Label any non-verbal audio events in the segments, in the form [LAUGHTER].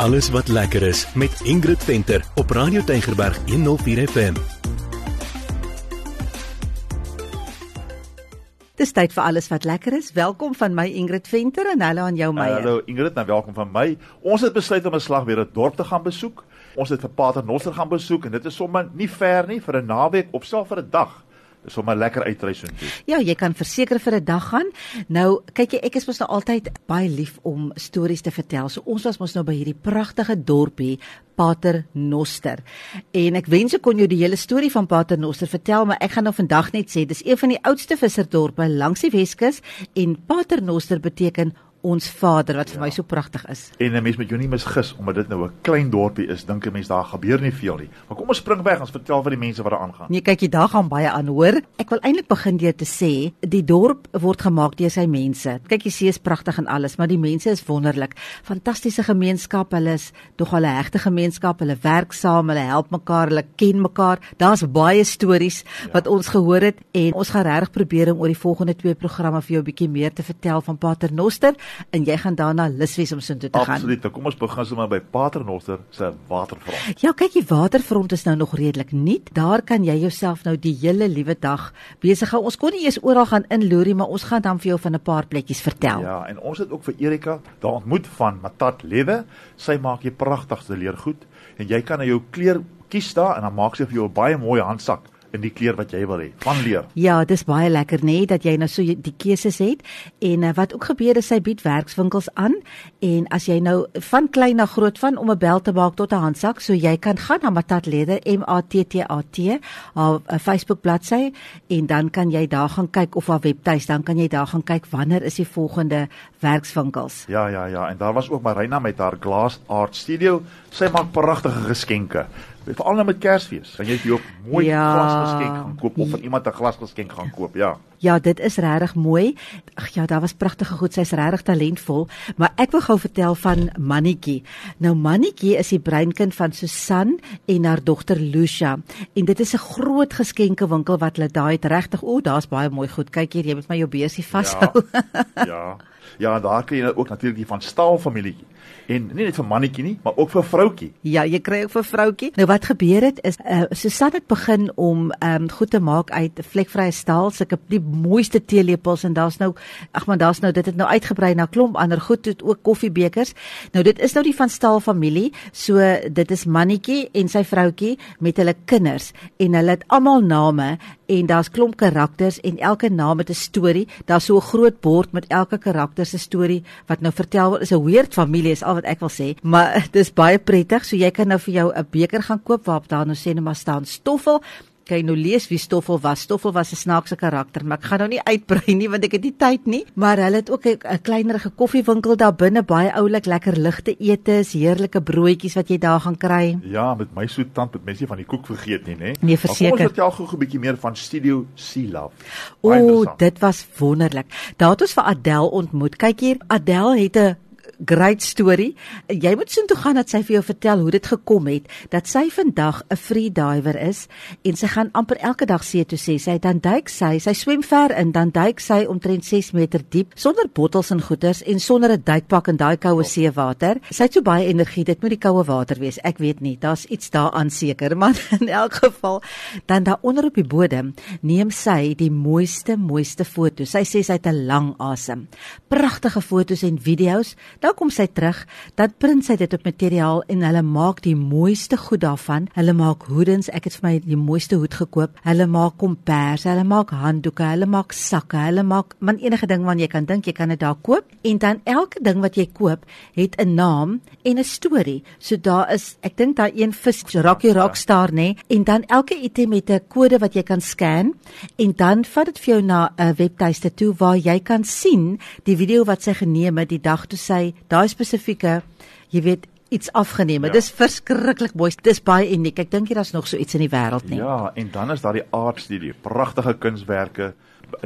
Alles wat lekker is met Ingrid Venter op Radio Tygerberg 104 FM. Dis tyd vir alles wat lekker is. Welkom van my Ingrid Venter en hallo aan jou Meyer. Hallo Ingrid, nou welkom van my. Ons het besluit om 'n slag weer 'n dorp te gaan besoek. Ons het vir Pater Nosser gaan besoek en dit is sommer nie ver nie vir 'n naweek of selfs vir 'n dag. Sommer lekker uitreis toe. Ja, jy kan verseker vir 'n dag gaan. Nou, kyk jy, ek is mos nou altyd baie lief om stories te vertel. So ons was mos nou by hierdie pragtige dorpie Pater Noster. En ek wens ek kon jou die hele storie van Pater Noster vertel, maar ek gaan nou vandag net sê dis een van die oudste visserdorpe langs die Weskus en Pater Noster beteken ons Vader wat vir ja. my so pragtig is. En 'n mens moet jou nie misgis omdat dit nou 'n klein dorpie is, dink 'n mens daar gebeur nie veel nie. Maar kom ons spring weg, ons vertel vir die mense wat daar aangaan. Nee, kyk jy daar gaan baie aan, hoor. Ek wil eintlik begin deur te sê, die dorp word gemaak deur sy mense. Kyk jy sien is pragtig en alles, maar die mense is wonderlik. Fantastiese gemeenskap, hulle is tog al 'n hegte gemeenskap, hulle werk saam, hulle help mekaar, hulle ken mekaar. Daar's baie stories ja. wat ons gehoor het en ons gaan regtig probeer om oor die volgende twee programme vir jou 'n bietjie meer te vertel van Pater Noster en jy gaan daarna lus wees om so intoe te Absoluut. gaan. Absoluut. Nou, kom ons begin sommer by Paternoster se waterfront. Ja, kyk, die waterfront is nou nog redelik nuut. Daar kan jy jouself nou die hele liewe dag besig hou. Ons kon nie eers oral gaan inloerie, maar ons gaan dan vir jou van 'n paar plekkies vertel. Ja, en ons het ook vir Erika daar ontmoet van Matat Lewe. Sy maak jy pragtigste leergoed en jy kan nou jou kleur kies daar en dan maak sy vir jou 'n baie mooi handsak in die kleur wat jy wil hê van leer. Ja, dis baie lekker nê nee, dat jy nou so die keuses het. En uh, wat ook gebeur is sy bied werkswinkels aan en as jy nou van klein na groot van om 'n bel te maak tot 'n handsak, so jy kan gaan na Matat Leder M A T T A T haar uh, Facebook bladsy en dan kan jy daar gaan kyk of haar webtuis, dan kan jy daar gaan kyk wanneer is die volgende werkswinkels. Ja, ja, ja, en daar was ook Marina met haar Glass Art Studio. Sy maak pragtige geskenke veral nou met Kersfees, kan jy vir jou mooi ja. glasgeskenk gaan koop of vir iemand 'n glasgeskenk gaan koop, ja. Ja, dit is regtig mooi. Ag ja, daar was pragtige goed. Sy's regtig talentvol, maar ek wil gou vertel van Mannetjie. Nou Mannetjie is die breinkind van Susan en haar dogter Lucia. En dit is 'n groot geskenkewinkel wat hulle daai het regtig. O, daar's baie mooi goed. Kyk hier, jy moet my jou beursie vashou. Ja. ja. [LAUGHS] Ja, daar kry jy nou ook natuurlik die van Staal familietjie. En nie net vir mannetjie nie, maar ook vir vroutjie. Ja, jy kry ook vir vroutjie. Nou wat gebeur het is uh, Susan het begin om ehm um, goed te maak uit vlekvrye staal, sulke die mooiste teelepels en daar's nou ag man, daar's nou dit het nou uitgebrei na klomp ander goed, het ook koffiebekers. Nou dit is nou die van Staal familie. So dit is mannetjie en sy vroutjie met hulle kinders en hulle het almal name en daar's klomp karakters en elke naam het 'n storie. Daar's so 'n groot bord met elke karakter se storie wat nou vertel word. Is 'n weird familie is al wat ek wil sê, maar [LAUGHS] dit is baie prettig. So jy kan nou vir jou 'n beker gaan koop waarop daar nou sê net maar staan stoffel Kyk nou lees wie Stoffel was. Stoffel was 'n snaakse karakter, maar ek gaan nou nie uitbrei nie want ek het nie tyd nie. Maar hulle het ook 'n kleinerige koffiewinkel daar binne, baie oulik, lekker ligte etes, heerlike broodjies wat jy daar gaan kry. Ja, met my soet tand met mense van die koek vergeet nie, né? Nee, verseker. Ons vertel gou 'n bietjie meer van Studio Sea Love. O, dit was wonderlik. Daar het ons vir Adèle ontmoet. Kyk hier, Adèle het 'n great story. Jy moet sien toe gaan dat sy vir jou vertel hoe dit gekom het dat sy vandag 'n free diver is en sy gaan amper elke dag see toe sê sy dan duik sy, sy swem ver in, dan duik sy omtrent 6 meter diep sonder bottels en goeders en sonder 'n duikpak in daai koue seewater. Sy het so baie energie, dit moet die koue water wees. Ek weet nie, daar's iets daaraan seker, [LAUGHS] maar in elk geval dan daar onder op die bodem neem sy die mooiste mooiste foto's. Sy sê sy het 'n lang asem. Pragtige foto's en video's. Nou kom sy terug, dan print sy dit op materiaal en hulle maak die mooiste goed daarvan. Hulle maak hoedens, ek het vir my die mooiste hoed gekoop. Hulle maak komperse, hulle maak handdoeke, hulle maak sakke, hulle maak man enige ding wat jy kan dink jy kan dit daar koop. En dan elke ding wat jy koop, het 'n naam en 'n storie. So daar is, ek dink daar een vis Rocky Rockstar nê, en dan elke item het 'n kode wat jy kan scan en dan vat dit vir jou na 'n webtuiste toe waar jy kan sien die video wat sy geneem het die dag toe sy daai spesifieke jy weet iets afgeneem. Ja. Dis verskriklik mooi. Dis baie uniek. Ek dink jy daar's nog so iets in die wêreld nie. Ja, en dan is daar die art studio, pragtige kunswerke.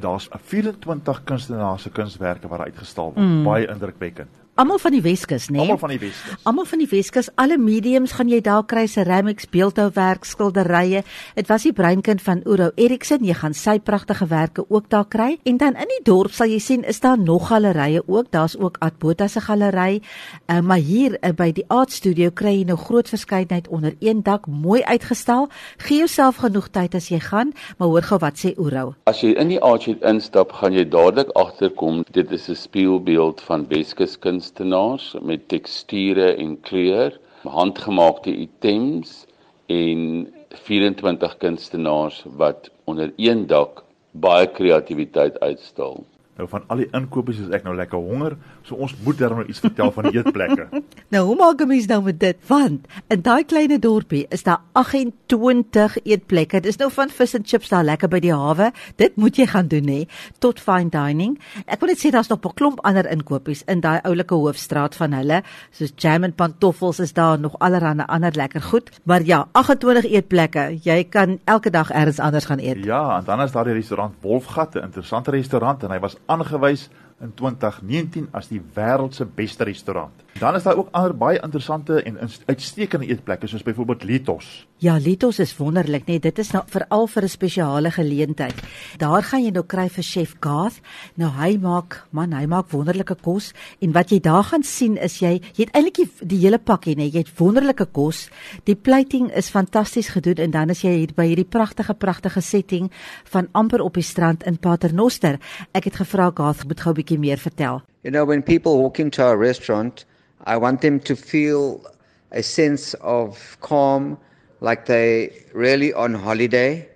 Daar's 24 kunstenaars se kunswerke wat uitgestal word. Mm. Baie indrukwekkend. Almal van die Weskus, né? Nee? Almal van die Weskus. Almal van die Weskus, alle mediums gaan jy daar kry ceramics, beeldhouwerk, skilderye. Dit was die breinkind van Uro Erikson. Jy gaan sy pragtige werke ook daar kry. En dan in die dorp sal jy sien is daar nog gallerye ook. Daar's ook Adbota se galery. Uh, maar hier uh, by die Art Studio kry jy nou groot verskeidenheid onder een dak, mooi uitgestal. Gee jouself genoeg tyd as jy gaan, maar hoor gou wat sê Uro. As jy in die Art Studio instap, gaan jy dadelik agterkom dit is 'n spieelbeeld van Weskus kunstenaars met teksture en kleur, handgemaakte items en 24 kunstenaars wat onder een dak baie kreatiwiteit uitstal. Nou van al die inkopies is ek nou lekker honger, so ons moet darm nou iets vertel van die eetplekke. [LAUGHS] nou, hoe maak 'n mens nou met dit? Want in daai klein dorpie is daar 28 eetplekke. Dis nou van vis en chips daar lekker by die hawe. Dit moet jy gaan doen hè, tot fine dining. Ek wil net sê daar's nog 'n klomp ander inkopies in daai oulike hoofstraat van hulle, soos jam en pantoffels is daar nog allerlei ander lekker goed. Maar ja, 28 eetplekke. Jy kan elke dag elders anders gaan eet. Ja, en dan is daar die restaurant Wolfgat, 'n interessante restaurant en hy was aangewys in 2019 as die wêreld se beste restaurant. Dan is daar ook ander baie interessante en uitstekende eetplekke soos byvoorbeeld Litos. Ja, Litos is wonderlik, nee, dit is nou veral vir 'n spesiale geleentheid. Daar gaan jy nou kry vir chef Garth. Nou hy maak, man, hy maak wonderlike kos en wat jy daar gaan sien is jy jy het eintlik die, die hele pakkie, nee, jy het wonderlike kos. Die plating is fantasties gedoen en dan is jy hier by hierdie pragtige pragtige setting van amper op die strand in Paternoster. Ek het gevra Garth moet gou 'n bietjie meer vertel. You know when people walk into our restaurant I want them to feel a sense of calm, like they really on holiday,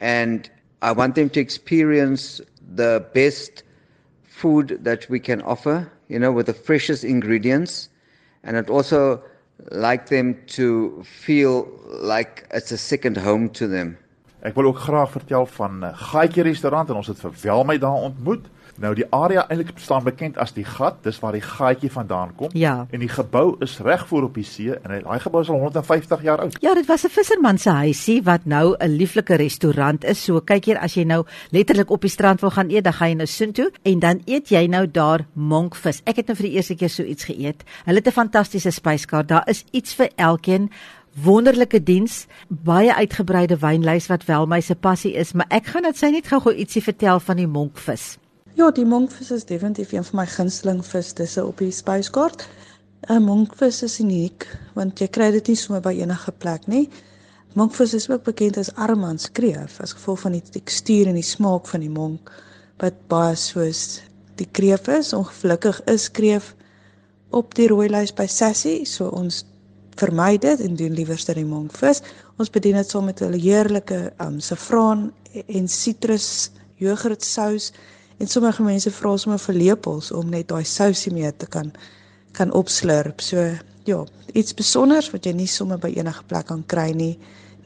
and I want them to experience the best food that we can offer, you know, with the freshest ingredients, and I'd also like them to feel like it's a second home to them. Ek wil ook graag vertel van 'n uh, Gaaitjie restaurant en ons het vir Welmy daar ontmoet. Nou die area eintlik staan bekend as die gat, dis waar die gaatjie vandaan kom. Ja. En die gebou is reg voor op die see en daai gebou is al 150 jaar oud. Ja, dit was 'n visserman se huisie wat nou 'n lieflike restaurant is. So kyk hier as jy nou letterlik op die strand wil gaan eet, dan gaan jy nou soontoe en dan eet jy nou daar monkvis. Ek het nou vir die eerste keer so iets geëet. Hulle het 'n fantastiese spyskaart. Daar is iets vir elkeen wonderlike diens, baie uitgebreide wynlys wat wel my se passie is, maar ek gaan dit sy net gou-gou ietsie vertel van die monkvis. Ja, die monkvis is definitief een van my gunsteling vis dis op die spyskaart. 'n Monkvis is uniek want jy kry dit nie sommer by enige plek nie. Monkvis is ook bekend as armandskreef as gevolg van die tekstuur en die smaak van die monk wat baie soos die kreef is. Ongelukkig is kreef op die rooi lys by Sassy, so ons vermy dit en doen liewer ster die monkvis. Ons bedien dit saam met 'n heerlike um saffraan en sitrus jogurtsous En sommige mense vra sommer vir lepels om net daai sousie mee te kan kan opslurp. So ja, iets spesiaals wat jy nie sommer by enige plek kan kry nie,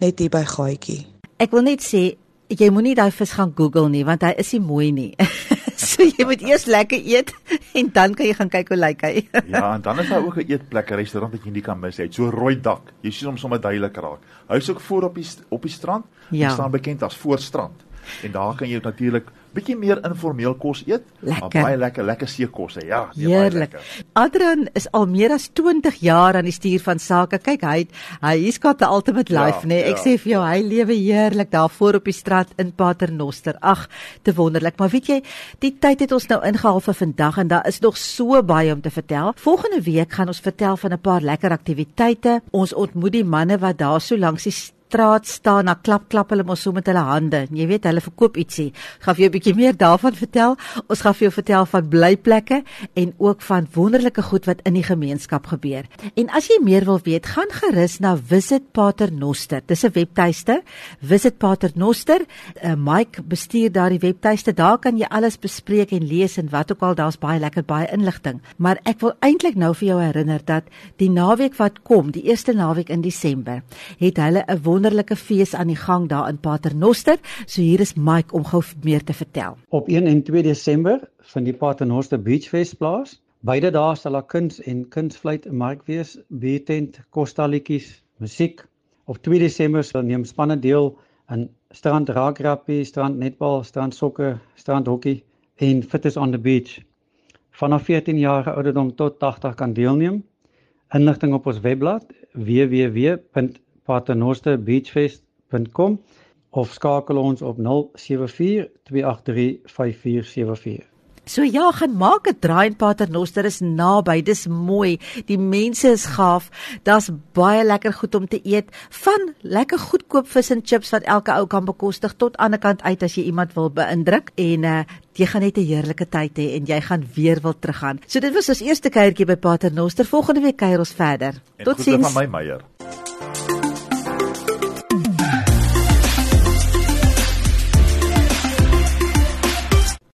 net hier by Gaaitjie. Ek wil net sê jy moenie daai vis gaan Google nie want hy is nie mooi nie. [LAUGHS] so jy moet eers lekker eet en dan kan jy gaan kyk hoe lyk hy. [LAUGHS] ja, en dan is daar ook 'n eetplek, 'n restaurant wat jy nie kan mis nie. Hy het so rooi dak. Jy sien hom sommer duidelik raak. Hy is ook voor op die op die strand. Ja. Hy staan bekend as Voorstrand. En daar kan jy natuurlik bietjie meer informeel kos eet, lekker. maar baie lekker lekker seekosse. Ja, nee, heerlik. Adrian is al meer as 20 jaar aan die stuur van sake. Kyk, hy hy hier's got the ultimate ja, life, ja, nee. Ek ja. sê vir jou, hy lewe heerlik daar voor op die straat in Paternoster. Ag, te wonderlik. Maar weet jy, die tyd het ons nou ingehaal vir vandag en daar is nog so baie om te vertel. Volgende week gaan ons vertel van 'n paar lekker aktiwiteite. Ons ontmoet die manne wat daar so langs die straat staan, na klap klap hulle mos so met hulle hande. Jy weet, hulle verkoop ietsie. Gaan vir jou 'n bietjie meer daarvan vertel. Ons gaan vir jou vertel van blyplekke en ook van wonderlike goed wat in die gemeenskap gebeur. En as jy meer wil weet, gaan gerus na Visit Paternoster. Dis 'n webtuiste. Visit Paternoster. Uh, Mike bestuur daardie webtuiste. Daar kan jy alles bespreek en lees en wat ook al, daar's baie lekker baie inligting. Maar ek wil eintlik nou vir jou herinner dat die naweek wat kom, die eerste naweek in Desember, het hulle 'n wonderlike fees aan die gang daar in Paternoster. So hier is Mike om gou meer te vertel. Op 1 en 2 Desember vind die Paternoster Beach Fest plaas. Beide dae sal daar kuns en kunstvleit in mark wees, biertent, kostalletjies, musiek. Op 2 Desember sal neem spanne deel in strand rugby, strand netbal, strand sokker, strand hokkie en fitness on the beach. vanaf 14 jaar ouderdom tot 80 kan deelneem. Inligting op ons webblad www.paternosterbeachfest.com of skakel ons op 074 283 5474. So ja, gaan maak 'n draai in Paternoster is naby. Dis mooi. Die mense is gaaf. Daar's baie lekker goed om te eet. Van lekker goedkoop vis en chips wat elke ou kan bekostig tot aan die kant uit as jy iemand wil beïndruk en uh jy gaan net 'n heerlike tyd hê en jy gaan weer wil teruggaan. So dit was ons eerste kuiertjie by Paternoster. Volgende week kuier ons verder. En Totsiens. van my Meyer.